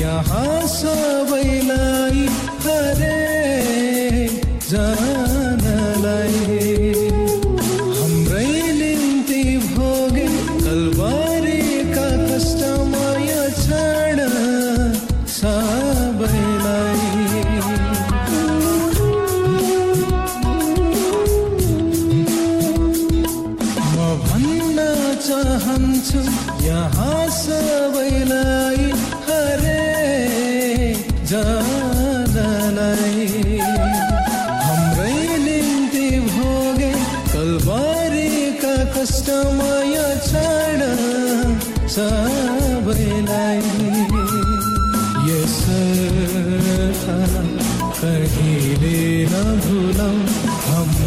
यहाँ सबैलाई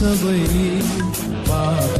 सबै पापहरू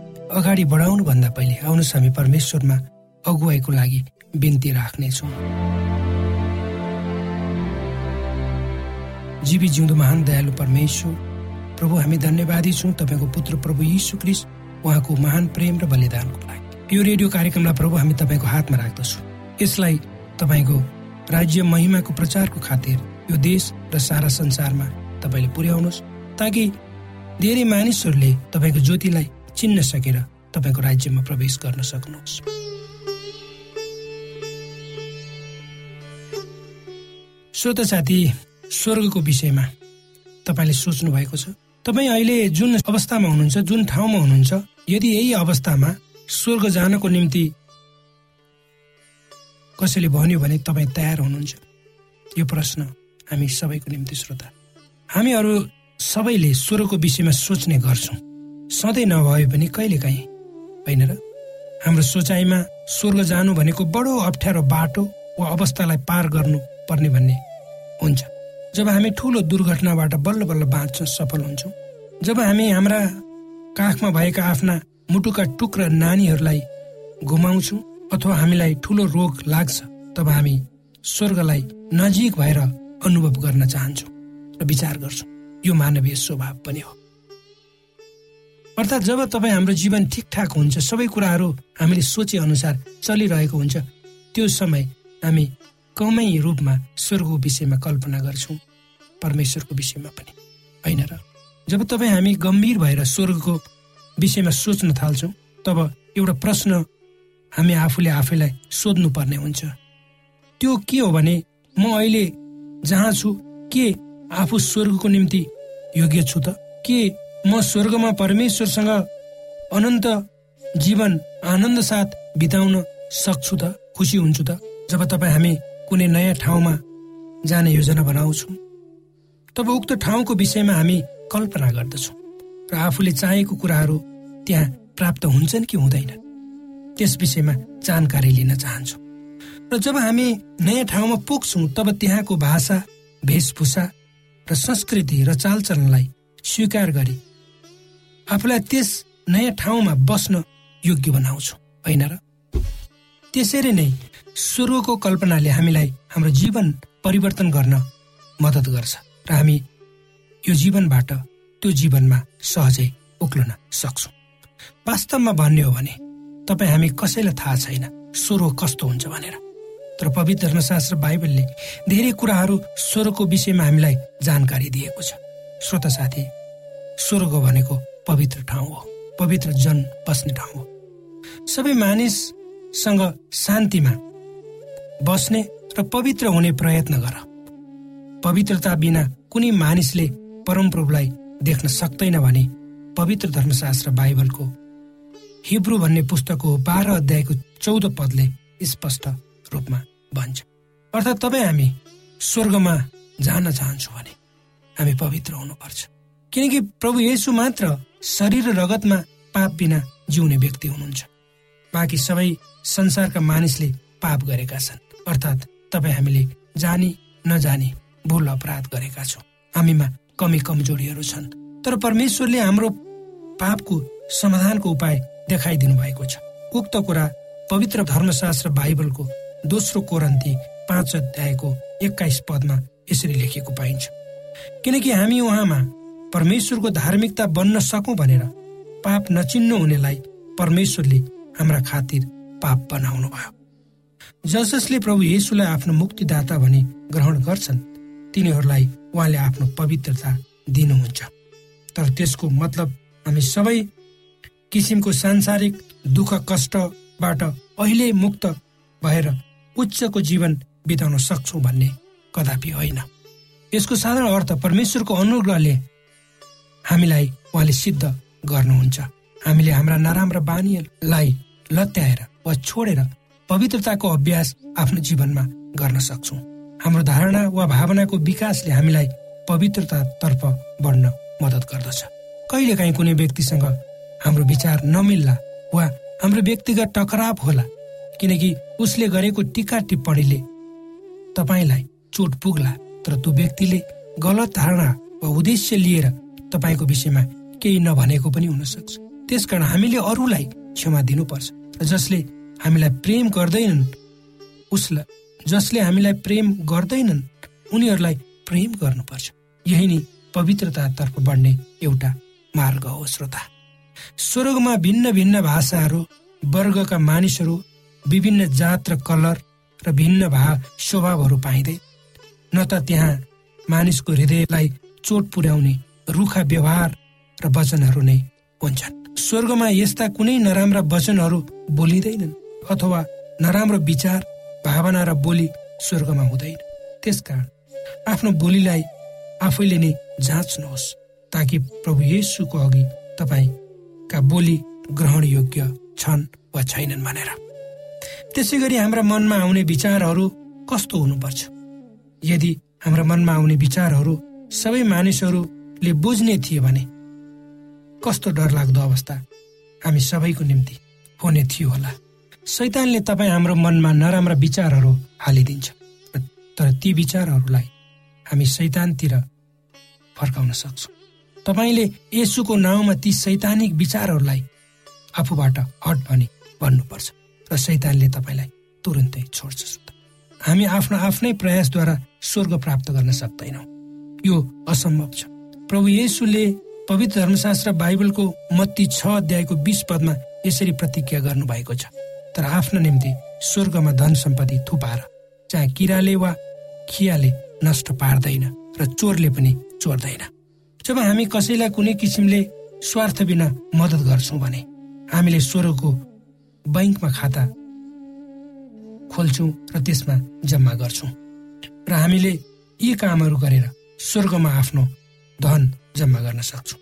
अगाडि बढाउनु भन्दा पहिले आउनुहोस् हामी परमेश्वरमा अगुवाईको लागि बिन्ती राख्नेछौँ। जीवी जिउँदो महान दयालु परमेश्वर प्रभु हामी धन्यवादी छौँ तपाईँको पुत्र प्रभु यीशु क्रिस उहाँको महान प्रेम र बलिदानको लागि। यो रेडियो कार्यक्रमलाई प्रभु हामी तपाईँको हातमा राख्दछौँ। यसलाई तपाईँको राज्य महिमाको प्रचारको खातिर यो देश र सारा संसारमा तपाईँले पुर्याउनुहोस् ताकि धेरै मानिसहरूले तपाईँको ज्योतिलाई चिन्न सकेर तपाईँको राज्यमा प्रवेश गर्न सक्नुहोस्। श्रोत साथी स्वर्गको विषयमा तपाईँले सोच्नु भएको छ। तपाईँ अहिले जुन अवस्थामा हुनुहुन्छ जुन ठाउँमा हुनुहुन्छ यदि यही अवस्थामा स्वर्ग जानको निम्ति कसैले भन्यो भने तपाईँ तयार हुनुहुन्छ? यो प्रश्न हामी सबैको निम्ति श्रोता। हामीहरू सबैले स्वरको विषयमा सोच्ने गर्छौँ। सधैँ नभए पनि कहिलेकाहीँ होइन र? हाम्रो सोचाइमा स्वर्ग जानु भनेको बडो अप्ठ्यारो बाटो वा अवस्थालाई पार गर्नु पर्ने भन्ने हुन्छ। जब हामी ठुलो दुर्घटनाबाट बल्ल बल्ल बाँच्न सफल हुन्छौँ जब हामी हाम्रा काखमा भएका आफ्ना मुटुका टुक्रा नानीहरूलाई घुमाउँछौँ अथवा हामीलाई ठुलो रोग लाग्छ तब हामी स्वर्गलाई नजिक भएर अनुभव गर्न चाहन्छौँ र विचार गर्छौँ। यो मानवीय स्वभाव पनि हो। अर्थात् जब तपाईँ हाम्रो जीवन ठिकठाक हुन्छ सबै कुराहरू हामीले सोचे अनुसार चलिरहेको हुन्छ त्यो समय हामी कमै रूपमा स्वर्गको विषयमा कल्पना गर्छौँ परमेश्वरको विषयमा पनि होइन र? जब तपाईँ हामी गम्भीर भएर स्वर्गको विषयमा सोच्न थाल्छौँ तब एउटा प्रश्न हामी आफूले आफैलाई सोध्नु पर्ने हुन्छ। त्यो के हो भने म अहिले जहाँ छु के आफू स्वर्गको निम्ति योग्य छु त? के म स्वर्गमा परमेश्वरसँग अनन्त जीवन आनन्द साथ बिताउन सक्छु त खुसी हुन्छु त। जब तपाईँ हामी कुनै नयाँ ठाउँमा जाने योजना बनाउँछौँ तब उक्त ठाउँको विषयमा हामी कल्पना गर्दछौँ र आफूले चाहेको कुराहरू त्यहाँ प्राप्त हुन्छन् कि हुँदैनन् त्यस विषयमा जानकारी लिन चाहन्छौँ। र जब हामी नयाँ ठाउँमा पुग्छौँ तब त्यहाँको भाषा वेशभूषा र संस्कृति र चालचलनलाई स्वीकार गरी आफूलाई त्यस नयाँ ठाउँमा बस्न योग्य बनाउँछौँ। होइन र? त्यसरी नै स्वर्गको कल्पनाले हामीलाई हाम्रो जीवन परिवर्तन गर्न मद्दत गर्छ र हामी यो जीवनबाट त्यो जीवनमा सहजै उक्लन सक्छौँ। वास्तवमा भन्ने हो भने तपाईँ हामी कसैलाई थाहा छैन स्वर्ग कस्तो हुन्छ भनेर। तर पवित्र धर्मशास्त्र बाइबलले धेरै कुराहरू स्वरको विषयमा हामीलाई जानकारी दिएको छ। श्रोत साथी स्वर्ग भनेको पवित्र ठाउँ हो पवित्र जन बस्ने ठाउँ हो। सबै मानिससँग शान्तिमा बस्ने र पवित्र हुने प्रयत्न गर। पवित्रता बिना कुनै मानिसले परमप्रभुलाई देख्न सक्दैन भने पवित्र धर्मशास्त्र बाइबलको हिब्रू भन्ने पुस्तकको बाह्र अध्यायको चौध पदले स्पष्ट रूपमा भन्छ। अर्थात् तपाईँ हामी स्वर्गमा जान चाहन्छौँ भने हामी पवित्र हुनुपर्छ। किनकि प्रभु येसु मात्र शरीर र रगतमा पाप बिना जिउने व्यक्ति हुनुहुन्छ। बाँकी सबै संसारका मानिसले पाप गरेका छन्। अर्थात् तपाईँ हामीले जानी नजानी भुल अपराध गरेका छौँ। हामीमा कमी कमजोरीहरू छन्। तर परमेश्वरले हाम्रो पापको समाधानको उपाय देखाइदिनु भएको छ। उक्त कुरा पवित्र धर्मशास्त्र बाइबलको दोस्रो कोरन्ती पाँच अध्यायको एक्काइस पदमा यसरी लेखेको पाइन्छ। किनकि हामी उहाँमा परमेश्वरको धार्मिकता बन्न सकौँ भनेर पाप नचिन्नु हुनेलाई परमेश्वरले हाम्रा खातिर पाप बनाउनु भयो जस जसले प्रभु येसुलाई आफ्नो मुक्तिदाता भनी ग्रहण गर्छन् तिनीहरूलाई उहाँले आफ्नो पवित्रता दिनुहुन्छ। तर त्यसको मतलब हामी सबै किसिमको सांसारिक दुःख कष्टबाट अहिले मुक्त भएर उच्चको जीवन बिताउन सक्छौँ भन्ने कदापि होइन। यसको साधारण अर्थ परमेश्वरको अनुग्रहले हामीलाई उहाँले सिद्ध गर्नुहुन्छ। हामीले हाम्रा नराम्रा बानीलाई लत्याएर वा छोडेर पवित्रताको अभ्यास आफ्नो जीवनमा गर्न सक्छौँ। हाम्रो धारणा वा भावनाको विकासले हामीलाई पवित्रतातर्फ बढ्न मद्दत गर्दछ। कहिलेकाहीँ कुनै व्यक्तिसँग हाम्रो विचार नमिल्ला वा हाम्रो व्यक्तिगत टकराव होला किनकि उसले गरेको टिका टिप्पणीले तपाईँलाई चोट पुग्ला तर त्यो व्यक्तिले गलत धारणा वा उद्देश्य लिएर तपाईँको विषयमा केही नभनेको पनि हुन सक्छ त्यसकारण हामीले अरूलाई क्षमा दिनुपर्छ र जसले हामीलाई प्रेम गर्दैनन् उसलाई जसले हामीलाई प्रेम गर्दैनन् उनीहरूलाई प्रेम गर्नुपर्छ। यही नै पवित्रतातर्फ बढ्ने एउटा मार्ग हो श्रोता। स्वर्गमा भिन्न भिन्न भाषाहरू वर्गका मानिसहरू विभिन्न जात र कलर र भिन्न भा स्वभावहरू पाइँदै न त त्यहाँ मानिसको हृदयलाई चोट पुर्याउने रुखा व्यवहार र वचनहरू नै हुन्छन्। स्वर्गमा यस्ता कुनै नराम्रा वचनहरू बोलिँदैनन् अथवा नराम्रो विचार भावना र बोली स्वर्गमा हुँदैन। त्यसकारण आफ्नो बोलीलाई आफैले नै जाँच्नुहोस् ताकि प्रभु येसुको अघि तपाईँका बोली ग्रहण योग्य छन् वा छैनन् भनेर। त्यसै गरी हाम्रा मनमा आउने विचारहरू कस्तो हुनुपर्छ? यदि हाम्रा मनमा आउने विचारहरू सबै मानिसहरूले बुझ्ने थियो भने कस्तो डरलाग्दो अवस्था। हामी सबैको निम्ति हुने थियो होला। सैतानले तपाईँ हाम्रो मनमा नराम्रा विचारहरू हालिदिन्छ। तर ती विचारहरूलाई हामी सैतानतिर फर्काउन सक्छौँ। तपाईँले यसुको नाउँमा ती सैतानिक विचारहरूलाई आफूबाट हट भनी भन्नुपर्छ र सैतानले तपाईँलाई तुरन्तै छोड्छ हामी आफ्नो आफ्नै प्रयासद्वारा स्वर्ग प्राप्त गर्न सक्दैनौँ। यो असम्भव छ। प्रभु येसुले पवित्र धर्मशास्त्र बाइबलको मत्ती छ अध्यायको बिस पदमा यसरी प्रतिज्ञा गर्नुभएको छ। तर आफ्नो निम्ति स्वर्गमा धन सम्पत्ति थुपाएर चाहे किराले वा खियाले नष्ट पार्दैन र चोरले पनि चोर्दैन। जब हामी कसैलाई कुनै किसिमले स्वार्थ बिना मद्दत गर्छौँ भने हामीले स्वरको बैङ्कमा खाता खोल्छौँ र त्यसमा जम्मा गर्छौँ। र हामीले यी कामहरू गरेर स्वर्गमा आफ्नो धन जम्मा गर्न सक्छौँ।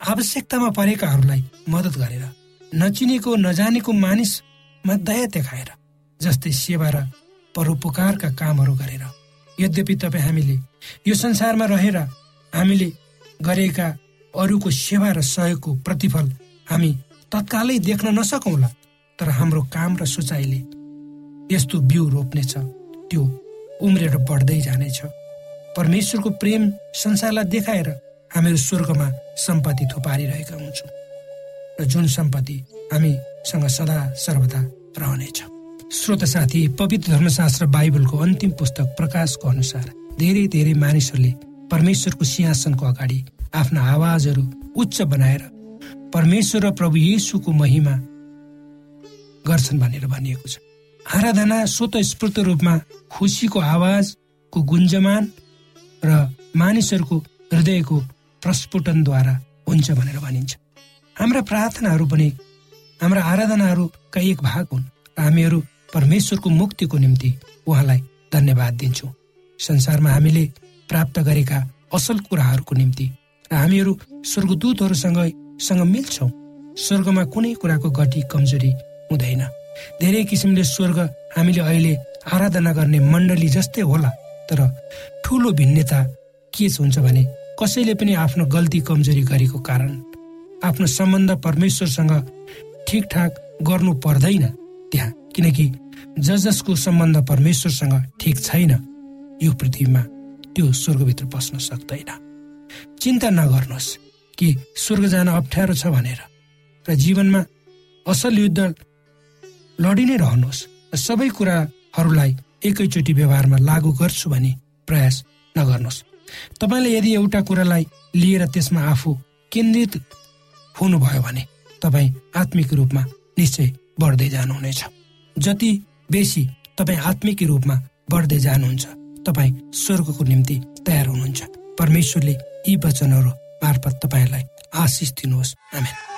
आवश्यकतामा परेकाहरूलाई मद्दत गरेर नचिनेको नजानेको मानिसमा दया देखाएर जस्तै सेवा र परोपकारका कामहरू गरेर यद्यपि तपाईँ हामीले यो संसारमा रहेर हामीले गरेका अरूको सेवा र सहयोगको प्रतिफल हामी तत्कालै देख्न नसकौँला तर हाम्रो काम र सोचाइले यस्तो बिउ रोप्नेछ त्यो उम्रेर बढ्दै जानेछ। परमेश्वरको प्रेम संसारलाई देखाएर हामीहरू स्वर्गमा सम्पत्ति थुपारिरहेका हुन्छौँ। र जुन सम्पत्ति हामीसँग सदा सर्वदा रहनेछ। श्रोत साथी पवित्र धर्मशास्त्र बाइबलको अन्तिम पुस्तक प्रकाशको अनुसार धेरै धेरै मानिसहरूले परमेश्वरको सिंहासनको अगाडि आफ्ना आवाजहरू उच्च बनाएर परमेश्वर र प्रभु येसुको महिमा गर्छन् भनेर भनिएको छ। आराधना स्वत स्फूर्त रूपमा खुसीको आवाजको गुन्जमान र मानिसहरूको हृदयको प्रस्फुटनद्वारा हुन्छ भनेर भनिन्छ। हाम्रा प्रार्थनाहरू पनि हाम्रा आराधनाहरूका एक भाग हुन् र हामीहरू परमेश्वरको मुक्तिको निम्ति उहाँलाई धन्यवाद दिन्छौँ। संसारमा हामीले प्राप्त गरेका असल कुराहरूको निम्ति र हामीहरू स्वर्गदूतहरूसँग सँग मिल्छौँ। स्वर्गमा कुनै कुराको गति कमजोरी हुँदैन। धेरै किसिमले स्वर्ग हामीले अहिले आराधना गर्ने मण्डली जस्तै होला। तर ठुलो भिन्नता के हुन्छ भने कसैले पनि आफ्नो गल्ती कमजोरी गरेको कारण आफ्नो सम्बन्ध परमेश्वरसँग ठिकठाक गर्नु पर्दैन त्यहाँ। किनकि ज जसको सम्बन्ध परमेश्वरसँग ठिक छैन यो पृथ्वीमा त्यो स्वर्गभित्र बस्न सक्दैन। चिन्ता नगर्नुहोस् कि स्वर्ग जान अप्ठ्यारो छ भनेर। र जीवनमा असल युद्ध लडी नै रहनुहोस्। सबै कुराहरूलाई एकैचोटि व्यवहारमा लागू गर्छु भने प्रयास नगर्नुहोस्। तपाईँले यदि एउटा कुरालाई लिएर त्यसमा आफू केन्द्रित हुनुभयो भने तपाईँ आत्मिक रूपमा निश्चय बढ्दै जानुहुनेछ। जति बेसी तपाईँ आत्मिक रूपमा बढ्दै जानुहुन्छ तपाईँ स्वर्गको निम्ति तयार हुनुहुन्छ। परमेश्वरले यी वचनहरू मार्फत तपाईँलाई आशिष दिनुहोस्। आमेन।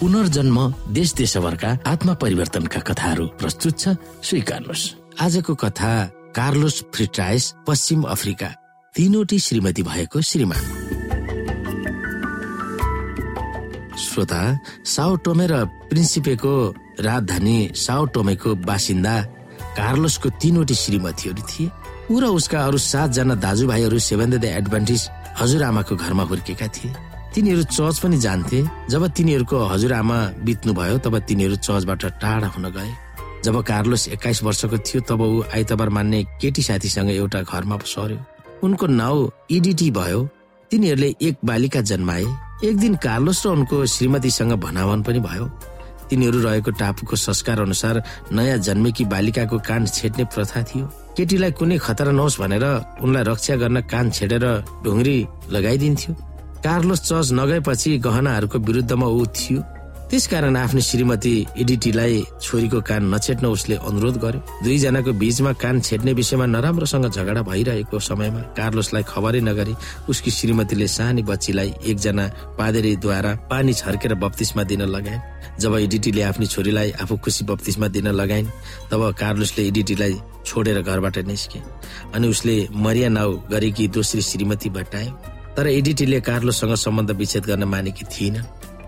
पुनर्जन्म देश देशभरका आत्मा परिवर्तनका कथाहरू प्रस्तुत छ। स्वीकार्नुहोस् आजको कथा कार्लोस फ्रिट्राइस पश्चिम अफ्रिका। तीनवटी श्रीमती भएको श्रीमान। श्रोता साउ टोमे र प्रिन्सिपेको राजधानी साउ टोमेको बासिन्दा कार्लोसको तीनवटी श्रीमतीहरू थिए। ऊ र उसका अरू सातजना दाजुभाइहरू सेभेन द एडभान्टेज हजुरआमाको घरमा हुर्केका थिए। तिनीहरू चर्च पनि जान्थे। जब तिनीहरूको हजुरआमा बित्नुभयो तब तिनीहरू चर्चबाट टाढा हुन गए। जब कार्लोस एक्काइस वर्षको थियो तब ऊ आइतबार मान्ने केटी साथीसँग एउटा घरमा सर्यो उनको नाउँ इडिटी भयो। तिनीहरूले एक बालिका जन्माए। एक दिन कार्लोस र उनको श्रीमतीसँग भनावन पनि भयो। तिनीहरू रहेको टापुको संस्कार अनुसार नयाँ जन्मेकी बालिकाको कान छेड्ने प्रथा थियो। केटीलाई कुनै खतरा नहोस् भनेर उनलाई रक्षा गर्न कान छेडेर ढुङ्ग्री लगाइदिन्थ्यो। कार्लोस चर्च नगएपछि गहनाहरूको विरुद्धमा ऊ थियो। त्यसकारण आफ्नो श्रीमती इडिटीलाई छोरीको कान नछेट्न उसले अनुरोध गर्यो। दुईजनाको बीचमा कान छेड्ने विषयमा नराम्रोसँग झगडा भइरहेको समयमा कार्लोसलाई खबरै नगरी उसकी श्रीमतीले सानी बच्चीलाई एकजना पादेरीद्वारा पानी छर्केर बत्तिसमा दिन लगाइन्। जब इडिटीले आफ्नो छोरीलाई आफू खुसी बत्तिसमा दिन लगाइन् तब कार्लोसले इडिटीलाई छोडेर घरबाट निस्के अनि उसले मरिया नाउ गरेकी दोस्री श्रीमती भेटाए तर एडिटीले कार्लोससँग सम्बन्ध विच्छेद गर्न मानेकी थिइन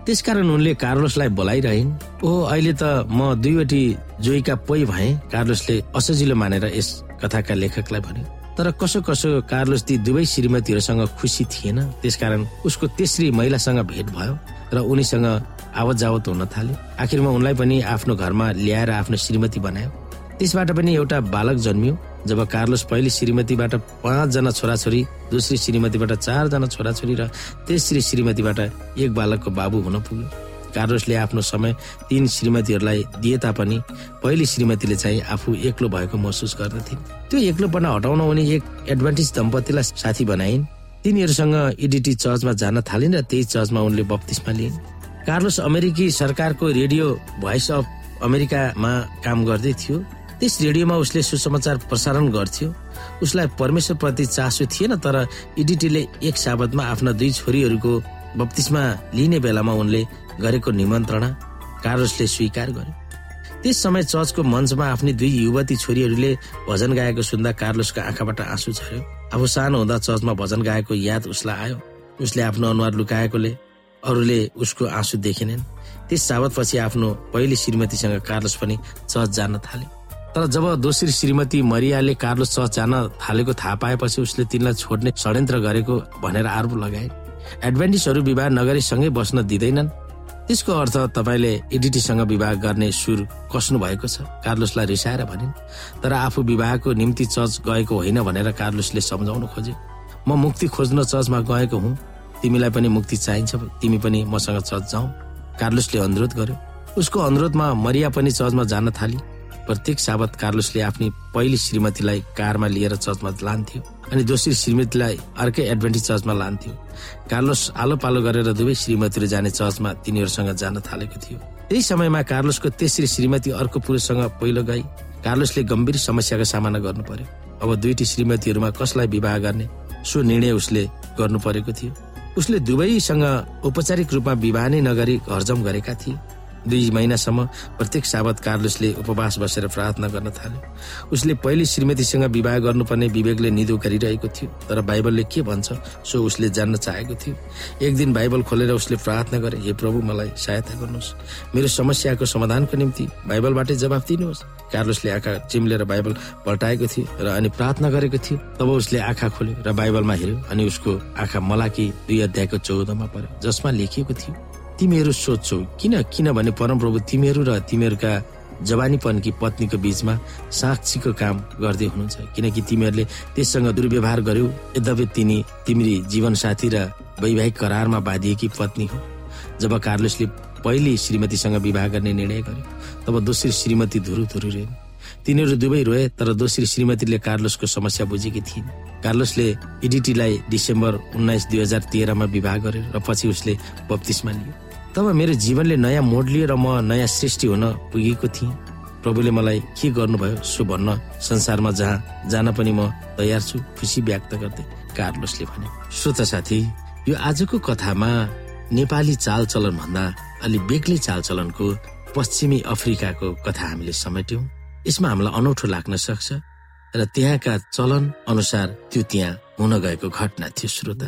त्यसकारण उनले कार्लोसलाई बोलाइरहन्। ओ अहिले त म दुईवटी जोइका पोइ भए कार्लोसले असजिलो मानेर यस कथाका लेखकलाई भन्यो। तर कसो कसो कार्लोस ती दुवै श्रीमतीहरूसँग खुसी थिएन। त्यसकारण उसको तेस्री महिलासँग भेट भयो र उनीसँग आवत जावत हुन थाल्यो। आखिरमा उनलाई पनि आफ्नो घरमा ल्याएर आफ्नो श्रीमती बनायो। त्यसबाट पनि एउटा बालक जन्मियो जब कार्लोस पहिलो श्रीमतीबाट पाँचजना छोराछोरी दोस्री श्रीमतीबाट चारजना छोराछोरी र तेस्री श्रीमतीबाट एक बालकको बाबु हुन पुग्यो। कार्लोसले आफ्नो समय तीन श्रीमतीहरूलाई दिए तापनि पहिली श्रीमतीले चाहिँ आफू एक्लो भएको महसुस गर्दथिन्। त्यो एक्लोपना हटाउन उनी एक एडभान्टेज दम्पतिलाई साथी बनाइन्। तिनीहरूसँग इडिटी चर्चमा जान थालिन् र त्यही चर्चमा उनले बत्तिसमा लिइन्। कार्लोस अमेरिकी सरकारको रेडियो भोइस अफ अमेरिकामा काम गर्दै थियो। त्यस रेडियोमा उसले सुसमाचार प्रसारण गर्थ्यो। उसलाई परमेश्वरप्रति चासो थिएन तर इडिटीले एक साबतमा आफ्ना दुई छोरीहरूको बत्तिसमा लिने बेलामा उनले गरेको निमन्त्रणा कार्लोसले स्वीकार गर्यो। त्यस समय चर्चको मञ्चमा आफ्नी दुई युवती छोरीहरूले भजन गाएको सुन्दा कार्लोसको आँखाबाट आँसु झर्यो। आफू सानो हुँदा चर्चमा भजन गाएको याद उसलाई आयो। उसले आफ्नो अनुहार लुकाएकोले अरूले उसको आँसु देखेनन्। त्यस साबतपछि आफ्नो पहिली श्रीमतीसँग कार्लोस पनि चर्च जान थाले। तर जब दोस्री श्रीमती मरियाले कार्लोस चर्च जान थालेको थाहा पाएपछि उसले तिनलाई छोड्ने षड्यन्त्र गरेको भनेर आरोप लगाए। एडभान्टेजहरू विवाह नगरीसँगै बस्न दिँदैनन्। त्यसको अर्थ तपाईँले एडिटीसँग विवाह गर्ने सुर कस्नु भएको छ कार्लोसलाई रिसाएर भनिन्। तर आफू विवाहको निम्ति चर्च गएको होइन भनेर कार्लोसले सम्झाउन खोजे। म मुक्ति खोज्न चर्चमा गएको हुँ। तिमीलाई पनि मुक्ति चाहिन्छ तिमी पनि मसँग चर्च जाऊ। कार्लोसले अनुरोध गर्यो। उसको अनुरोधमा मरिया पनि चर्चमा जान थाली। प्रत्येक साबत कार्लोसले आफ्नी पहिली श्रीमतीलाई कारमा लिएर चर्चमा लान्थ्यो अनि दोस्री श्रीमतीलाई अर्कै एडभेन्टिज चर्चमा लान्थ्यो। कार्लोस आलो पालो गरेर दुवै श्रीमतीहरू जाने चर्चमा तिनीहरूसँग जान थालेको थियो। त्यही समयमा कार्लोसको तेस्री श्रीमती अर्को पुरुषसँग पहिलो गई। कार्लोसले गम्भीर समस्याको सामना गर्नु पर्यो अब दुईटी श्रीमतीहरूमा कसलाई विवाह गर्ने सो निर्णय उसले गर्नु परेको थियो। उसले दुवैसँग औपचारिक रूपमा विवाह नै नगरी घरजम गरेका थिए। दुई महिनासम्म प्रत्येक साबत कार्लोसले उपवास बसेर प्रार्थना गर्न थाल्यो। उसले पहिली श्रीमतीसँग विवाह गर्नुपर्ने विवेकले निदो गरिरहेको थियो तर बाइबलले के भन्छ सो उसले जान्न चाहेको थियो। एक दिन बाइबल खोलेर उसले प्रार्थना गरे हे प्रभु मलाई सहायता गर्नुहोस्। मेरो समस्याको समाधानको निम्ति बाइबलबाटै जवाब दिनुहोस्। कार्लोसले आँखा चिम्लेर बाइबल पल्टाएको थियो र अनि प्रार्थना गरेको थियो। तब उसले आँखा खोल्यो र बाइबलमा हेऱ्यो अनि उसको आँखा मलाकी दुई अध्यायको चौधमा पर्यो जसमा लेखिएको थियो तिमीहरू सोध्छौ किन किनभने परमप्रभु तिमीहरू र तिमीहरूका जवानीपनकी पत्नीको बीचमा साक्षीको काम गर्दै हुनुहुन्छ किनकि तिमीहरूले त्यससँग दुर्व्यवहार गर्यौ यद्यपि तिनी तिमी जीवनसाथी र वैवाहिक करारमा बाँधिएकी पत्नी हो। जब कार्लोसले पहिली श्रीमतीसँग विवाह गर्ने निर्णय गर्यो तब दोस्री श्रीमती धुरु धुरु रहे तिनीहरू दुवै रोए तर दोस्री श्रीमतीले कार्लोसको समस्या बुझेकी थिइन्। कार्लोसले इडिटीलाई डिसेम्बर उन्नाइस दुई हजार तेह्रमा विवाह गर्यो र पछि उसले बत्तिसमा लियो। तब मेरो जीवनले नयाँ मोड लियो र म नयाँ सृष्टि हुन पुगेको थिएँ। प्रभुले मलाई के गर्नुभयो सो भन्न संसारमा जहाँ जान पनि म तयार छु खुसी व्यक्त गर्दै कार्लोसले भने श्रोत साथी यो आजको कथामा नेपाली चालचलन भन्दा अलि बेग्लै चालचलनको पश्चिमी अफ्रिकाको कथा हामीले समेट्यौं। यसमा हामीलाई अनौठो लाग्न सक्छ र त्यहाँका चलन अनुसार त्यो त्यहाँ हुन गएको घटना थियो श्रोता।